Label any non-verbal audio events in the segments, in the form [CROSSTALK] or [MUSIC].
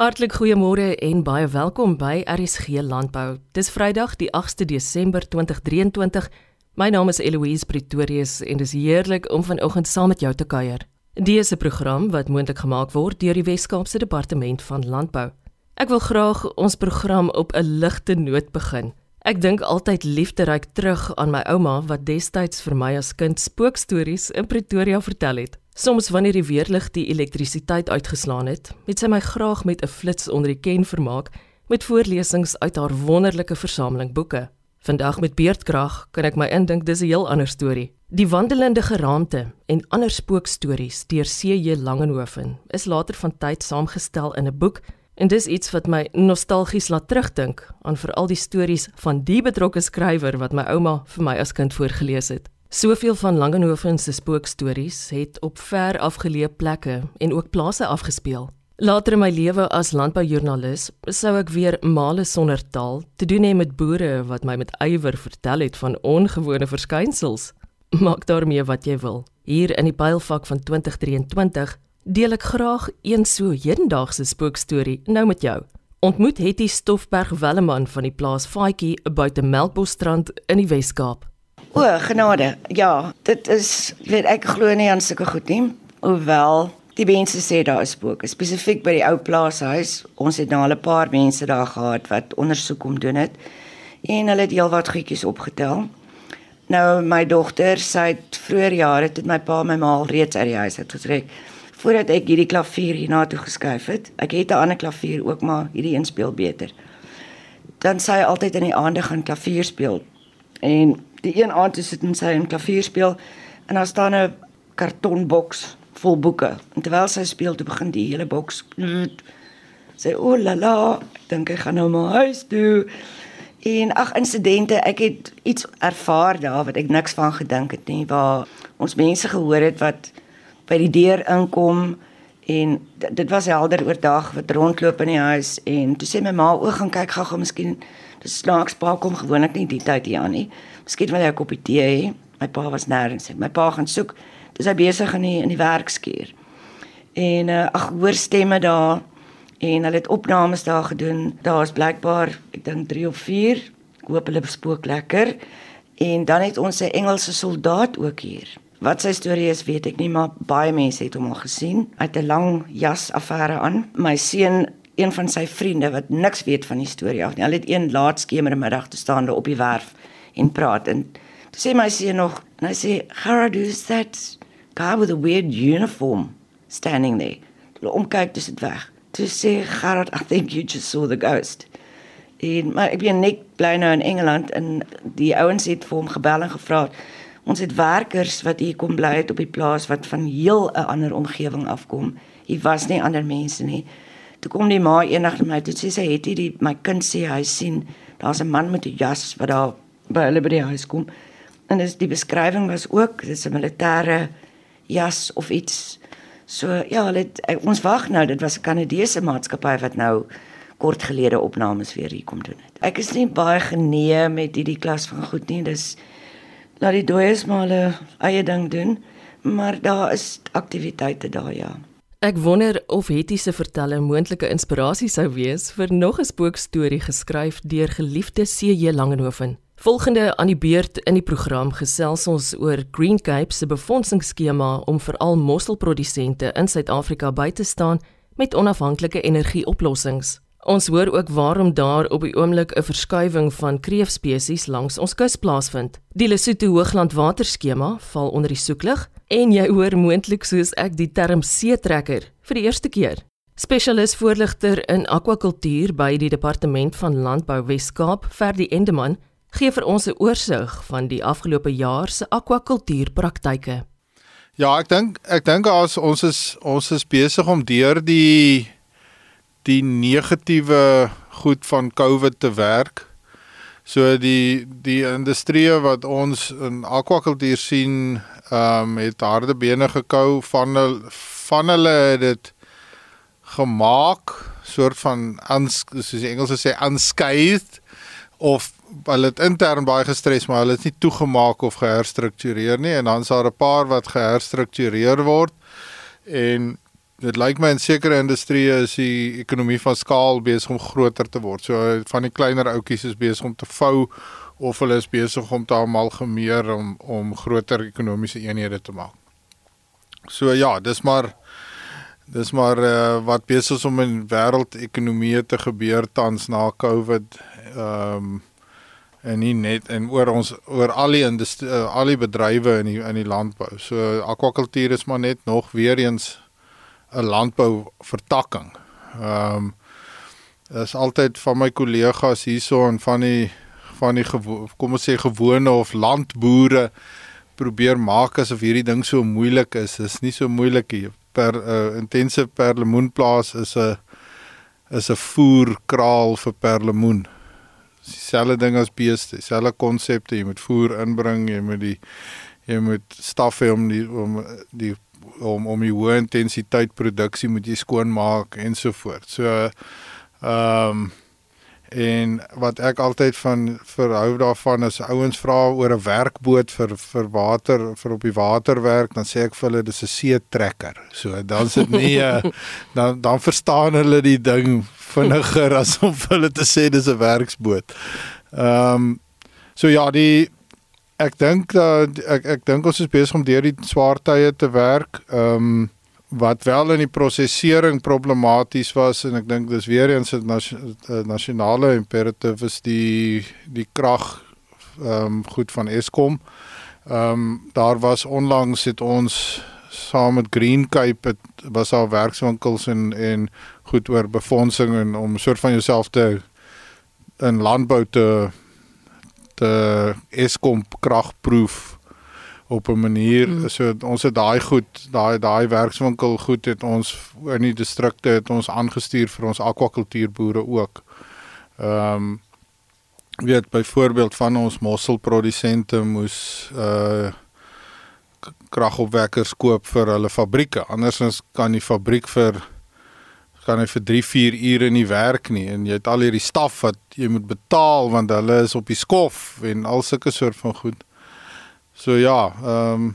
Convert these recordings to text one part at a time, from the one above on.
Hartlik goeiemôre en baie welkom by RSG Landbou. Dis Vrydag die 8de Desember 2023. My naam is Eloise Pretorius en dis heerlik om vanoggend saam met jou te kuier. Dese program wat moontlik gemaak word deur die Wes-Kaapse Departement van Landbou. Ek wil graag ons program op 'n ligte noot begin. Ek dink altyd liefderyk terug aan my ouma wat destyds vir my as kind spookstories in Pretoria vertel het. Soms wanneer die weerlig die elektrisiteit uitgeslaan het, het sy my graag met 'n flits onder die ken vermaak met voorlesings uit haar wonderlike versameling boeke. Vandag met beerdkrag kan ek my indink dis 'n heel ander storie. Die wandelende geraamte en ander spookstories deur C.J. Langehoven is later van tyd saamgestel in 'n boek en dis iets wat my nostalgies laat terugdink aan veral die stories van die betrokke skrywer wat my ouma vir my as kind voorgeles het. Soveel van Langehoven se spookstories het op ver afgeleë plekke en ook plase afgespeel. Later in my lewe as landboujoernalis sou ek weer male sonder taal te doen hê met boere wat my met ywer vertel het van ongewone verskynsels. Maak daarmee wat jy wil. Hier in die pylfak van 2023 deel ek graag een so hedendaagse spookstorie nou met jou. Ontmoet Hetty Stoffberg Welleman van die plaas Faatjie buite Melkbosstrand in die Wes-Kaap. O, genade. Ja, dit is weet ek glo nie aan sulke goed nie. Hoewel die mense sê daar is spooke, spesifiek by die ou plaashuis. Ons het nou al 'n paar mense daar gehad wat ondersoek kom doen het en hulle het heelwat goedjies opgetel. Nou my dogter, sy het vroeër jare het my pa my ma al reeds uit die huis uit getrek voordat ek hierdie klavier hierna toe geskuif het. Ek het 'n ander klavier ook maar hierdie een speel beter. Dan sy altyd in die aande gaan klavier speel. En die een aand toe sit en sy 'n klavier speel en daar staan 'n kartonboks vol boeke. En terwyl sy speel, toe begin die hele boks sê o la la, dink ek gaan nou maar huis toe. En ag insidente, ek het iets ervaar daar wat ek niks van gedink het nie, waar ons mense gehoor het wat by die deur inkom en dit was helder oordag wat rondloop in die huis en toe sê my ma o gaan kyk gou-gou miskien dis snaaks pa kom gewoonlik nie die tyd hier aan nie Miskien wil hy 'n koppie tee hê. My pa was nêrens. My pa gaan soek. Dis hy besig in die in die werkskuur. En uh, ag hoor stemme daar en hulle het opnames daar gedoen. Daar's blykbaar, ek dink 3 of 4. Ek hoop hulle bespook lekker. En dan het ons 'n Engelse soldaat ook hier. Wat sy storie is, weet ek nie, maar baie mense het hom al gesien. Hy het 'n lang jas affære aan. My seun een van sy vriende wat niks weet van die storie af nie. Hulle het een laat skemermiddag te staan daar op die werf en praat en sê my seun nog en hy sê Gerard who's that guy with a weird uniform standing there toe omkyk dis dit weg toe sê Gerard I think you just saw the ghost en maar ek ben net bly nou in Engeland en die ouens het vir hom gebel en gevra ons het werkers wat hier kom bly het op die plaas wat van heel 'n ander omgewing afkom hier was nie ander mense nie toe kom die ma eendag na my toe sê sy het hierdie my kind sê hy sien daar's 'n man met 'n jas wat daar by hulle by die huis kom. En dis die beskrywing was ook dis 'n militêre jas of iets. So ja, hulle ons wag nou, dit was 'n Kanadese maatskappy wat nou kort gelede opnames weer hier kom doen het. Ek is nie baie genee met hierdie klas van goed nie. Dis laat die dooies maar hulle eie ding doen, maar daar is aktiwiteite daar ja. Ek wonder of Hetty se vertelle moontlike inspirasie sou wees vir nog 'n spookstorie geskryf deur geliefde C.J. Langehoven. Volgende aan die beurt in die program gesels ons oor Green Cape se befondsingsskema om veral mosselprodusente in Suid-Afrika by te staan met onafhanklike energieoplossings. Ons hoor ook waarom daar op die oomblik 'n verskuiwing van kreefspesies langs ons kus plaasvind. Die Lesotho Hoogland waterskema val onder die soeklig en jy hoor moontlik soos ek die term seetrekker vir die eerste keer. Spesialis voorligter in akwakultuur by die Departement van Landbou Wes-Kaap, Ferdi Endeman, gee vir ons 'n oorsig van die afgelope jaar se akwakultuurpraktyke. Ja, ek dink ek dink as ons is ons is besig om deur die die negatiewe goed van COVID te werk. So die die industrie wat ons in akwakultuur sien, ehm um, het harde bene gekou van hulle van hulle het dit gemaak soort van soos die Engelse sê unscathed of hulle het intern baie gestres, maar hulle het nie toegemaak of geherstruktureer nie en dan's daar 'n paar wat geherstruktureer word. En dit lyk my in sekere industrieë is die ekonomie van skaal besig om groter te word. So van die kleiner outjies is besig om te vou of hulle is besig om te amalgameer om om groter ekonomiese eenhede te maak. So ja, dis maar dis maar uh, wat besig is om in wêreldekonomie te gebeur tans na Covid. Ehm um, en nie net en oor ons oor al die industrie uh, al die bedrywe in die in die landbou. So akwakultuur is maar net nog weer eens 'n landbou vertakking. Ehm um, is altyd van my kollegas hierso en van die van die kom ons sê gewone of landboere probeer maak asof hierdie ding so moeilik is. Dit is nie so moeilik nie. Per uh, intense perlemoenplaas is 'n is 'n voerkraal vir perlemoen. Dieselfde ding as beeste, dieselfde konsepte, jy moet voer inbring, jy moet die jy moet staf hê om die om die om om die hoë intensiteit produksie moet jy skoon maak ensovoorts. So ehm um, en wat ek altyd van verhou daarvan is ouens vra oor 'n werkboot vir vir water vir op die water werk dan sê ek vir hulle dis 'n see trekker. So dan sit nie [LAUGHS] dan dan verstaan hulle die ding vinniger as om vir hulle te sê dis 'n werksboot. Ehm um, so ja, die ek dink dat ek ek dink ons is besig om deur die swaar tye te werk. Ehm um, wat wel in die prosesering problematies was en ek dink dis weer eens 'n nasionale imperative is die die krag ehm um, goed van Eskom. Ehm um, daar was onlangs het ons saam met Green Cape het, was daar werkswinkels en en goed oor befondsing en om soort van jouself te in landbou te te Eskom kragproef op 'n manier mm. so ons het daai goed daai daai werkswinkel goed het ons in die distrikte het ons aangestuur vir ons akwakultuurboere ook. Ehm um, weet byvoorbeeld van ons mosselprodusente moes uh kragopwekkers koop vir hulle fabrieke. Andersins kan die fabriek vir kan hy vir 3, 4 ure nie werk nie en jy het al hierdie staf wat jy moet betaal want hulle is op die skof en al sulke soort van goed. So ja, ehm um,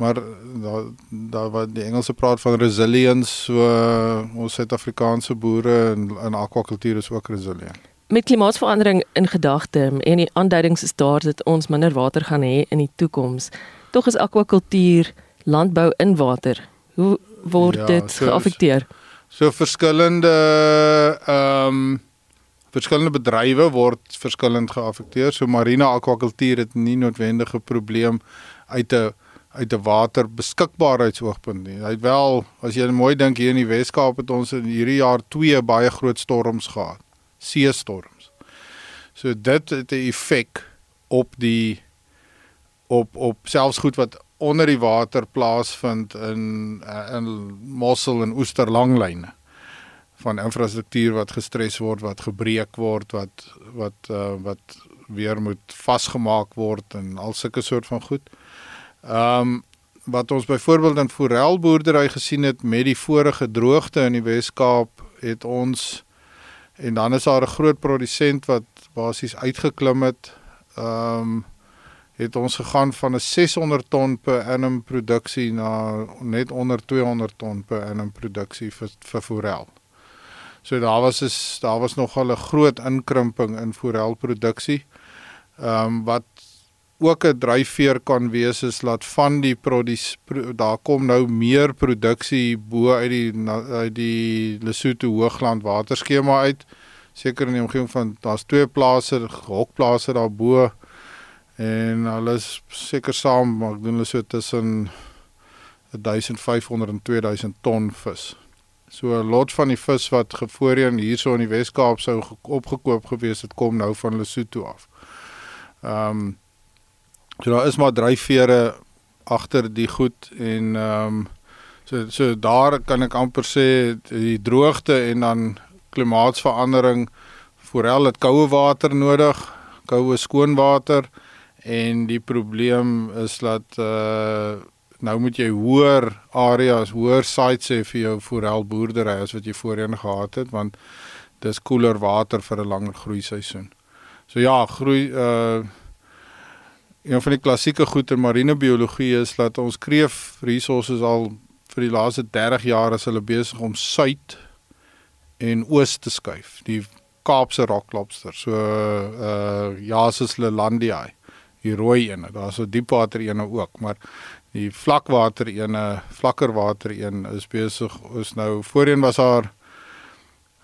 maar daar daar wat die Engelse praat van resilience, so uh, ons Suid-Afrikaanse boere en in akwakultuur is ook resilient. Met klimaatsverandering in gedagte en die aanduidings is daar dat ons minder water gaan hê in die toekoms. Tog is akwakultuur landbou in water. Hoe word ja, dit so, geaffekteer? So verskillende ehm um, verskillende bedrywe word verskillend geaffekteer. So marine akwakultuur het nie noodwendige probleem uit 'n uit 'n waterbeskikbaarheidsoogpunt nie. Hy het wel, as jy mooi dink hier in die Weskaap het ons in hierdie jaar twee baie groot storms gehad. See storms. So dit het 'n effek op die op op selfs goed wat onder die water plaasvind in in mossel en oester langlyne van infrastruktuur wat gestres word, wat gebreek word, wat wat uh, wat weer moet vasgemaak word en al sulke soort van goed. Ehm um, wat ons byvoorbeeld in forelboerdery gesien het met die vorige droogte in die Wes-Kaap het ons en dan is daar 'n groot produsent wat basies uitgeklim het. Ehm um, het ons gegaan van 'n 600 ton per annum produksie na net onder 200 ton per annum produksie vir vir forel. So daar was is daar was nogal 'n groot inkrimping in forelproduksie. Ehm um, wat ook 'n dryfveer kan wees is laat van die produs pro, daar kom nou meer produksie bo uit die uit die Lesotho Hoogland waterskema uit. Seker in die omgewing van daar's twee plase, hokplase daarbo en hulle is seker saam, maar ek doen hulle so tussen 1500 en 2000 ton vis. So 'n lot van die vis wat gevoorheen hierso in die Wes-Kaap sou opgekoop gewees het, kom nou van Lesotho af. Ehm um, so daar is maar dryfvere agter die goed en ehm um, so so daar kan ek amper sê die droogte en dan klimaatsverandering vooral het koue water nodig, koue skoon water en die probleem is dat uh nou moet jy hoër areas, hoër sites hê vir jou forel boerdery as wat jy voorheen gehad het want dis koeler water vir 'n langer groei seisoen. So ja, groei uh een van die klassieke goed in marine biologie is dat ons kreef resources al vir die laaste 30 jaar is hulle besig om suid en oos te skuif. Die Kaapse rocklobster, so uh Jasus Lelandiae, die rooi ene. Daar's 'n diepwater ene ook, maar die vlakwater ene, vlakker water een is besig is nou voorheen was daar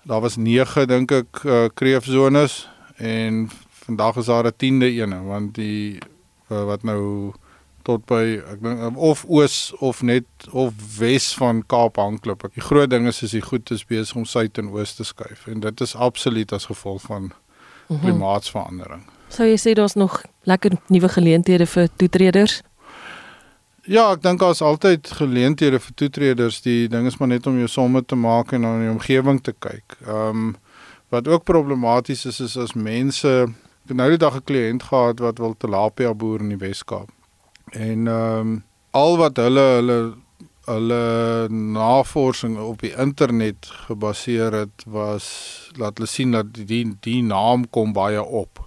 daar was 9 dink ek uh, kreefzones en vandag is daar 'n 10de ene want die uh, wat nou tot by ek dink of oos of net of wes van Kaap hangklip. Die groot ding is is die goed is besig om suid en oos te skuif en dit is absoluut as gevolg van mhm. klimaatsverandering. Sou jy sê daar's nog lekker nuwe geleenthede vir toetreders? Ja, ek dink daar's altyd geleenthede vir toetreders. Die ding is maar net om jou somme te maak en na die omgewing te kyk. Ehm um, wat ook problematies is is as mense ek het nou die dag 'n kliënt gehad wat wil tilapia boer in die Wes-Kaap. En ehm um, al wat hulle hulle hulle navorsing op die internet gebaseer het was laat hulle sien dat die die naam kom baie op.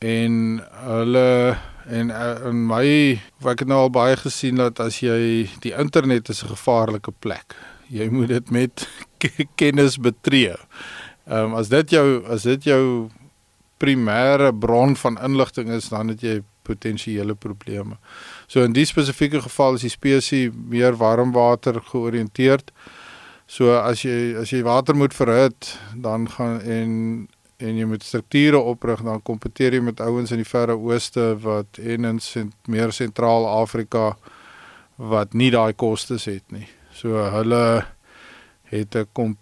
En hulle en in my ek het nou al baie gesien dat as jy die internet is 'n gevaarlike plek. Jy moet dit met [LAUGHS] kennis betree. Ehm um, as dit jou as dit jou primêre bron van inligting is, dan het jy potensiële probleme. So in die spesifieke geval is die spesies meer warmwater georiënteerd. So as jy as jy water moet verhit, dan gaan en en jy moet strukture oprig, dan kompeteer jy met ouens in die verre ooste wat en in sent, meer sentraal Afrika wat nie daai kostes het nie. So hulle het 'n kom,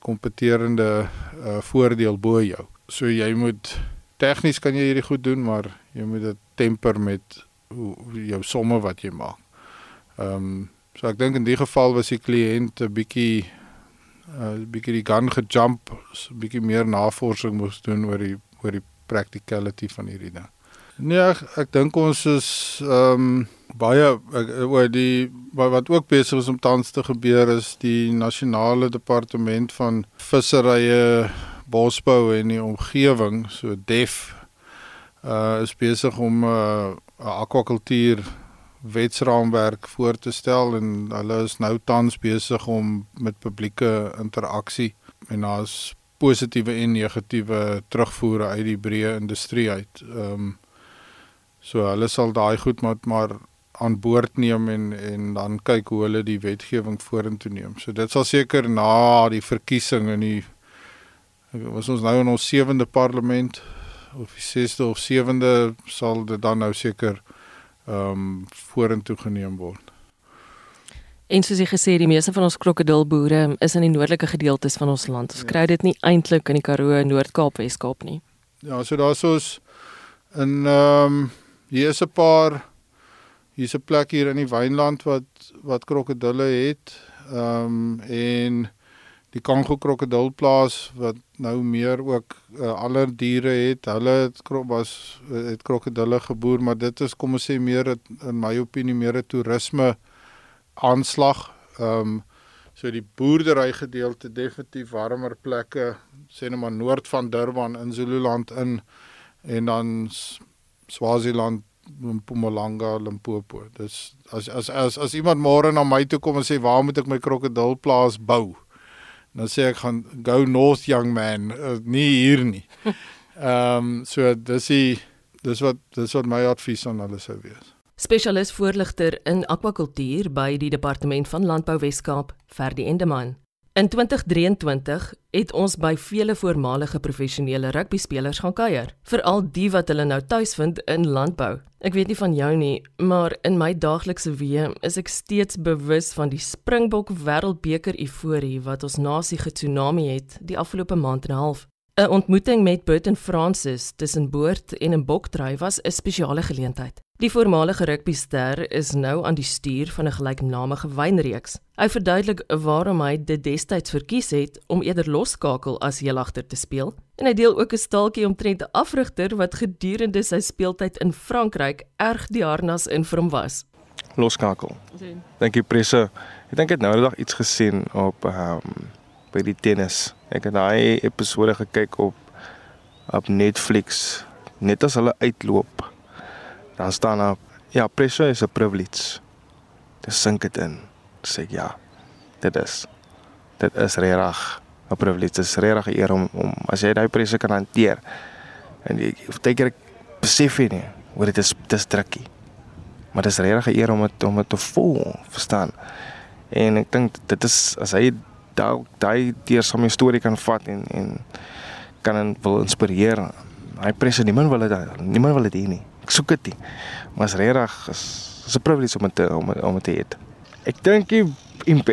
kompeterende uh, voordeel bo jou. So jy moet tegnies kan jy hierdie goed doen, maar jy moet dit temper met hoe, jou somme wat jy maak. Ehm um, so ek dink in die geval was die kliënt 'n bietjie 'n uh, bietjie die gun gejump, 'n bietjie meer navorsing moes doen oor die oor die practicality van hierdie ding. Nee, ek, ek dink ons is ehm um, baie oor die wat ook besig is om tans te gebeur is die nasionale departement van visserye bosbou en die omgewing so def uh is besig om 'n uh, akwakultuur wetsraamwerk voor te stel en hulle is nou tans besig om met publieke interaksie en daar's positiewe en negatiewe terugvoere uit die breë industrie uit. Ehm um, so hulle sal daai goed maar maar aan boord neem en en dan kyk hoe hulle die wetgewing vorentoe neem. So dit sal seker na die verkiesing in die was ons nou in ons sewende parlement of die sesde of sewende sal dit dan nou seker ehm um, vorentoe geneem word. En soos jy gesê die meeste van ons krokodilboere is in die noordelike gedeeltes van ons land. Ons ja. kry dit nie eintlik in die Karoo, Noord-Kaap, Wes-Kaap nie. Ja, so daar's ons in ehm um, hier is 'n paar hier's 'n plek hier in die Wynland wat wat krokodille het. Ehm um, en die Kongo krokodilplaas wat nou meer ook uh, ander diere het. Hulle het was het krokodille geboer, maar dit is kom ons sê meer het, in my opinie meer 'n toerisme aanslag. Ehm um, so die boerdery gedeelte definitief warmer plekke, sê net maar noord van Durban in Zululand in en dan Swaziland Mpumalanga, Limpopo. Dis as as as as iemand môre na my toe kom en sê waar moet ek my krokodilplaas bou? Dan sê ek gaan go north young man uh, nie hier nie. [LAUGHS] Ehm um, so dis die dis wat dis wat my advies aan hulle sou wees. Spesialis voorligter in akwakultuur by die departement van landbou Wes-Kaap, Ferdi Endeman. In 2023 het ons by vele voormalige professionele rugbyspelers gaan kuier, veral die wat hulle nou tuis vind in landbou. Ek weet nie van jou nie, maar in my daaglikse weë is ek steeds bewus van die Springbok Wêreldbeker euforie wat ons nasie getsunami het die afgelope maand en 'n half. 'n Ontmoeting met Burton Francis tussen Boord en 'n Bokdry was 'n spesiale geleentheid. Die voormalige rugbyster is nou aan die stuur van 'n gelyknamige wynreeks. Hy verduidelik waarom hy dit destyds verkies het om eerder loskakel as heelagter te speel. En hy deel ook 'n staaltjie omtrent 'n afrigter wat gedurende sy speeltyd in Frankryk erg die harnas in vir hom was. Loskakel. Dink jy presse? Ek dink ek het nou net iets gesien op ehm um, by die tennis. Ek het daai episode gekyk op op Netflix net as hulle uitloop dan staan daar ja, pressure is a privilege. Dis sink dit in. Sê ek ja. Dit is dit is regtig 'n privilege. Dit is regtig 'n eer om om as jy daai presse kan hanteer. En jy partykeer besef jy nie hoe dit is dis drukkie. Maar dis regtig 'n eer om dit om dit te voel, verstaan? En ek dink dit is as hy daai daai deur som 'n storie kan vat en en kan wil inspireer. Hy presse niemand wil dit niemand wil dit hê nie. Ek soek dit nie. Maar is regtig is is 'n privilege om dit om om te hê. Ek dink die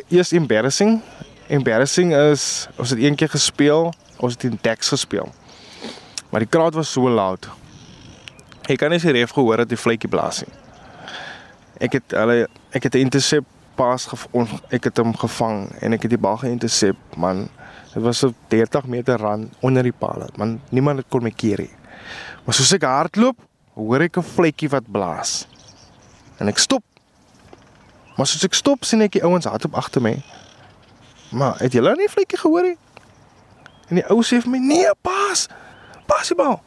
eers embarrassing. Embarrassing is ons het een keer gespeel, ons het in Dex gespeel. Maar die kraat was so luid. Ek kan nie sy ref gehoor dat die vletjie blaas nie. Ek het hulle ek het 'n intercept pas ek het hom gevang en ek het die bal geïntercept man. Dit was so 30 meter ran onder die paal man. Niemand het kon my keer nie maar soos ek hardloop hoor ek 'n vletjie wat blaas. En ek stop. Maar soos ek stop sien ek die ouens hardop agter my. Maar het julle nie vletjie gehoor nie? En die ou sê vir my nee pas. Pas die bal.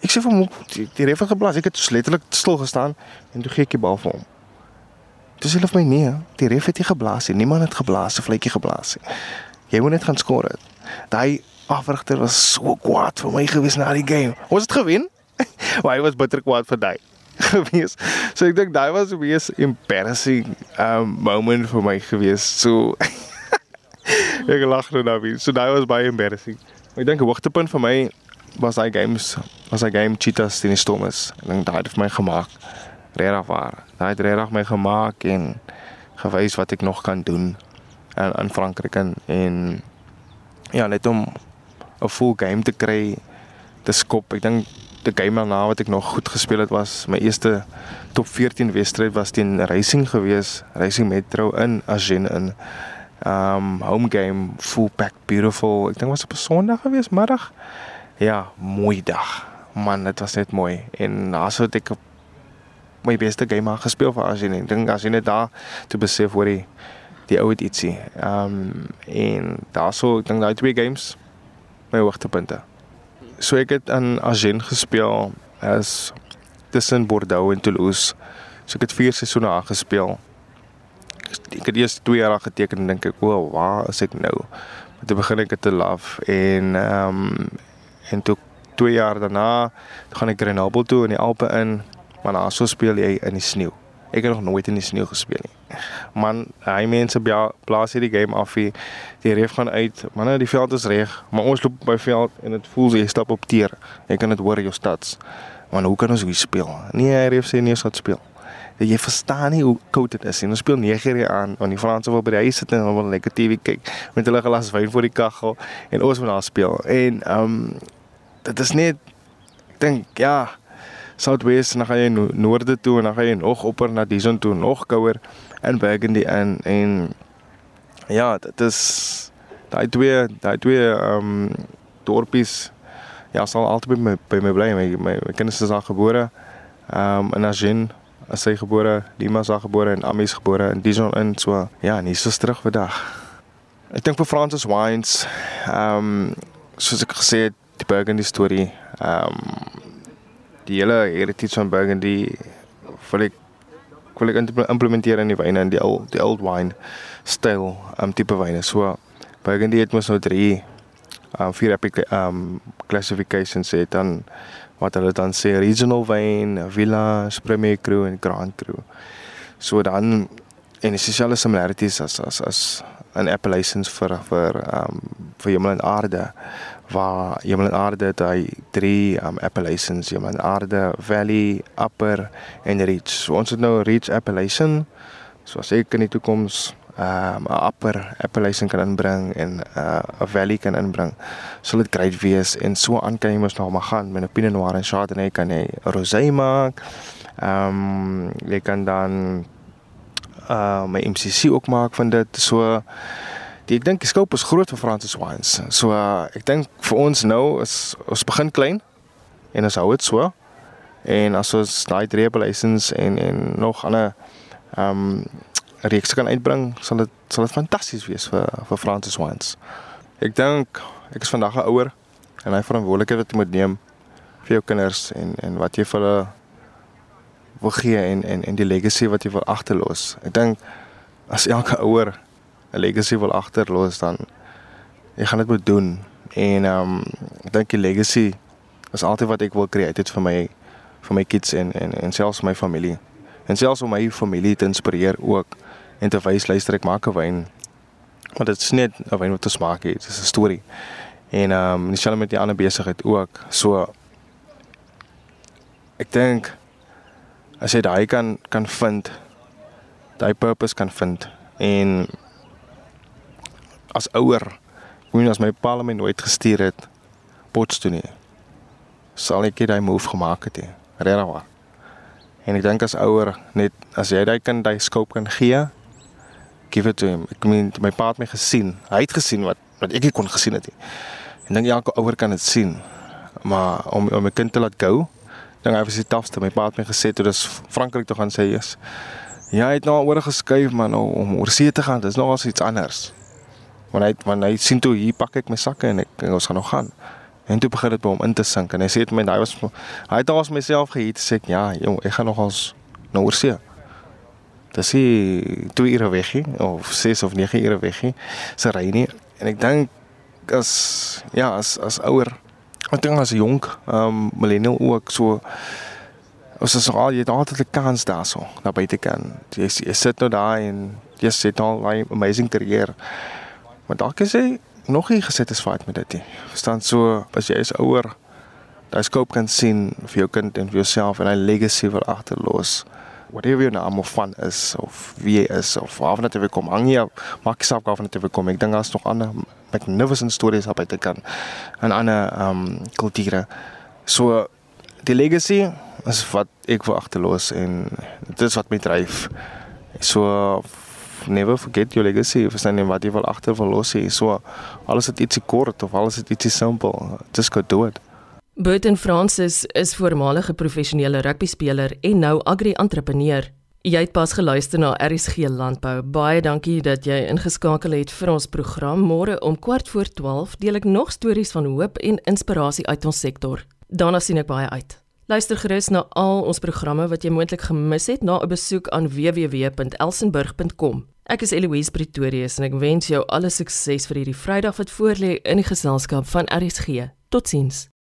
Ek sê vir hom die, die ref het geblaas? Ek het letterlik stil gestaan en toe gee ek die bal vir hom Dis hulle vir my nee, die ref het nie geblaas nie. Niemand het geblaas, 'n vletjie geblaas nie. Jy moet net gaan skoor het. Daai afrigter was so kwaad vir my gewees na die game. Ons het gewen. [LAUGHS] Maar hy was bitter kwaad vir daai [LAUGHS] gewees. So ek dink daai was 'n wees embarrassing um moment vir my gewees. So [LAUGHS] ek lag nou daarby. So daai was baie embarrassing. Maar ek dink 'n hoogtepunt vir my was daai games, was daai game Cheetahs teen die Stormers. Ek dink daai het vir my gemaak regtig waar. Daai het regtig my gemaak en gewys wat ek nog kan doen in in Frankryk en, en ja, net om 'n full game te kry te skop. Ek dink die game daarna wat ek nog goed gespeel het was my eerste top 14 wedstryd was teen Racing gewees, Racing Metro in Agen in um home game full pack beautiful. Ek dink was op 'n Sondag gewees middag. Ja, mooi dag. Man, dit was net mooi. En daarso het ek my beste game maar gespeel vir Arsenal. Ek dink as jy net daar te besef hoor die die ou het ietsie. Ehm um, en daarso ek dink daai twee games my hoogtepunte. So ek het in Arsenal gespeel as tussen Bordeaux en Toulouse. So ek het vier seisoene daar gespeel. Ek het eers 2 jaar geteken en dink ek, "O, oh, waar is ek nou?" Maar toe begin ek dit te love en ehm um, en toe 2 jaar daarna gaan ek Grenoble toe in die Alpe in Maar nou so speel jy in die sneeu. Ek het nog nooit in die sneeu gespeel nie. Man, hy mense blaas hierdie game af hier. Die reef gaan uit. Man, die veld is reg, maar ons loop by veld en dit voel jy stap op teer. Jy kan dit hoor jou stads. Man, hoe kan ons hier speel? Nee, hy reef sê nie ons gaan speel. Jy verstaan nie hoe koud dit is nie. Ons speel 9 uur aan want die Franse wil by die huis sit en hulle wil lekker TV kyk met hulle glas wyn voor die kaggel en ons moet daar speel. En ehm um, dit is net ek dink ja, Southwest en dan gaan jy no noorde toe en dan gaan jy nog opper na Dison toe, nog kouer in Burgundy in en ja, dit is daai twee daai twee ehm um, dorpies ja, sal altyd by my by my bly. My my, my kinders is daar gebore. Ehm um, in Agen as hy gebore, Lima is daar gebore en Amies gebore in Dison in so ja, nie so terug vandag. Ek dink vir Francis Wines ehm um, soos ek gesê het, die Burgundy storie ehm um, die hele heritage van Burgundy wil ek wil ek implementeer in die wyne in die old die old wine styl um tipe wyne. So Burgundy het mos nou drie um vier epic um classifications het dan wat hulle dan sê regional wine, villa, premier cru en grand cru. So dan en is dieselfde similarities as as as 'n appellations vir vir um vir hemel en aarde waar Hemel en Aarde het hy drie um appellations, Hemel en Aarde, Valley, Upper en Reach. So ons het nou Reach appellation. So as ek in die toekoms um 'n Upper appellation kan inbring en 'n uh, Valley kan inbring, sal dit great wees en so aan kan jy mos nog maar gaan met 'n Pinot Noir en Chardonnay kan jy rosé maak. Um jy kan dan uh my MCC ook maak van dit. So die, dink die skoop is groot vir Francis Wines. So uh, ek dink vir ons nou is ons begin klein en ons hou dit so. En as ons daai drie license en en nog ander ehm um, reeks kan uitbring, sal dit sal dit fantasties wees vir vir Francis Wines. Ek dink ek is vandag 'n ouer en hy verantwoordelikheid wat jy moet neem vir jou kinders en en wat jy vir hulle wil gee en en en die legacy wat jy wil agterlos. Ek dink as elke ouer 'n legacy wil agterlos dan jy gaan dit moet doen. En ehm um, ek dink die legacy is altyd wat ek wil create vir my vir my kids en en en selfs my familie. En selfs om my familie te inspireer ook en te wys luister ek maak 'n wyn. Want dit is net 'n wyn wat te smaak het. Dit is 'n storie. En ehm um, dieselfde met die ander besigheid ook. So ek dink as jy daai kan kan vind daai purpose kan vind en as ouer hoe as my pa my nooit gestuur het pots toe nie sal ek dit hy move gemaak het he regtig waar. En ek dink as ouer net as jy daai kind daai scope kan gee give it to him. Ek meen my pa het my gesien. Hy het gesien wat wat ek nie kon gesien het nie. En dink elke ouer kan dit sien. Maar om om my kind te laat go dink hy was die tafste. My pa het my gesê toe dis Frankryk toe gaan sê is ja hy het nou oor geskuif man om oor see te gaan. Dis nog iets anders wanneer hy wanneer hy sien toe hier pak ek my sakke en ek en ons gaan nog gaan En toe begin dit by hom in te sink en hy sê my hy was hy het al's myself gehet sê ek ja, jong, ek gaan nogals na oorsee. Dis hy 2 ure weg hier of 6 of 9 ure weg hier. Se ry nie en ek dink as ja, as as ouer ek dink as jonk, ehm um, millennial ook so Ons is al jy het altyd 'n kans daarso na buite kan. Jy, jy sit nou daar en jy sit al 'n amazing carrière. Maar dalk is hy nog nie gesatisfied met dit nie. Verstaan so as jy is ouer, daai scope kan sien vir jou kind en vir jouself en 'n legacy wil agterlos. Whatever your name of fun is of wie jy is of waar net jy kom hang jy maak self gou van net jy kom. Ek dink daar's nog ander magnificent stories op uit kan en ander ehm um, kulture. So die legacy is wat ek wil agterlos en dit is wat my dryf. So never forget your legacy. Verstaan jy wat jy wil agter wil los hê? So alles het ietsie kort of alles het ietsie simpel. Just go do it. Burton Francis is voormalige professionele rugbyspeler en nou agri-entrepreneur. Jy het pas geluister na RSG Landbou. Baie dankie dat jy ingeskakel het vir ons program. Môre om kwart voor 12 deel ek nog stories van hoop en inspirasie uit ons sektor. Daarna sien ek baie uit. Luister gerus na al ons programme wat jy moontlik gemis het na 'n besoek aan www.elsenburg.com. Ek is Eloise Pretorius en ek wens jou alle sukses vir hierdie Vrydag wat voorlê in die geselskap van RSG. Totsiens.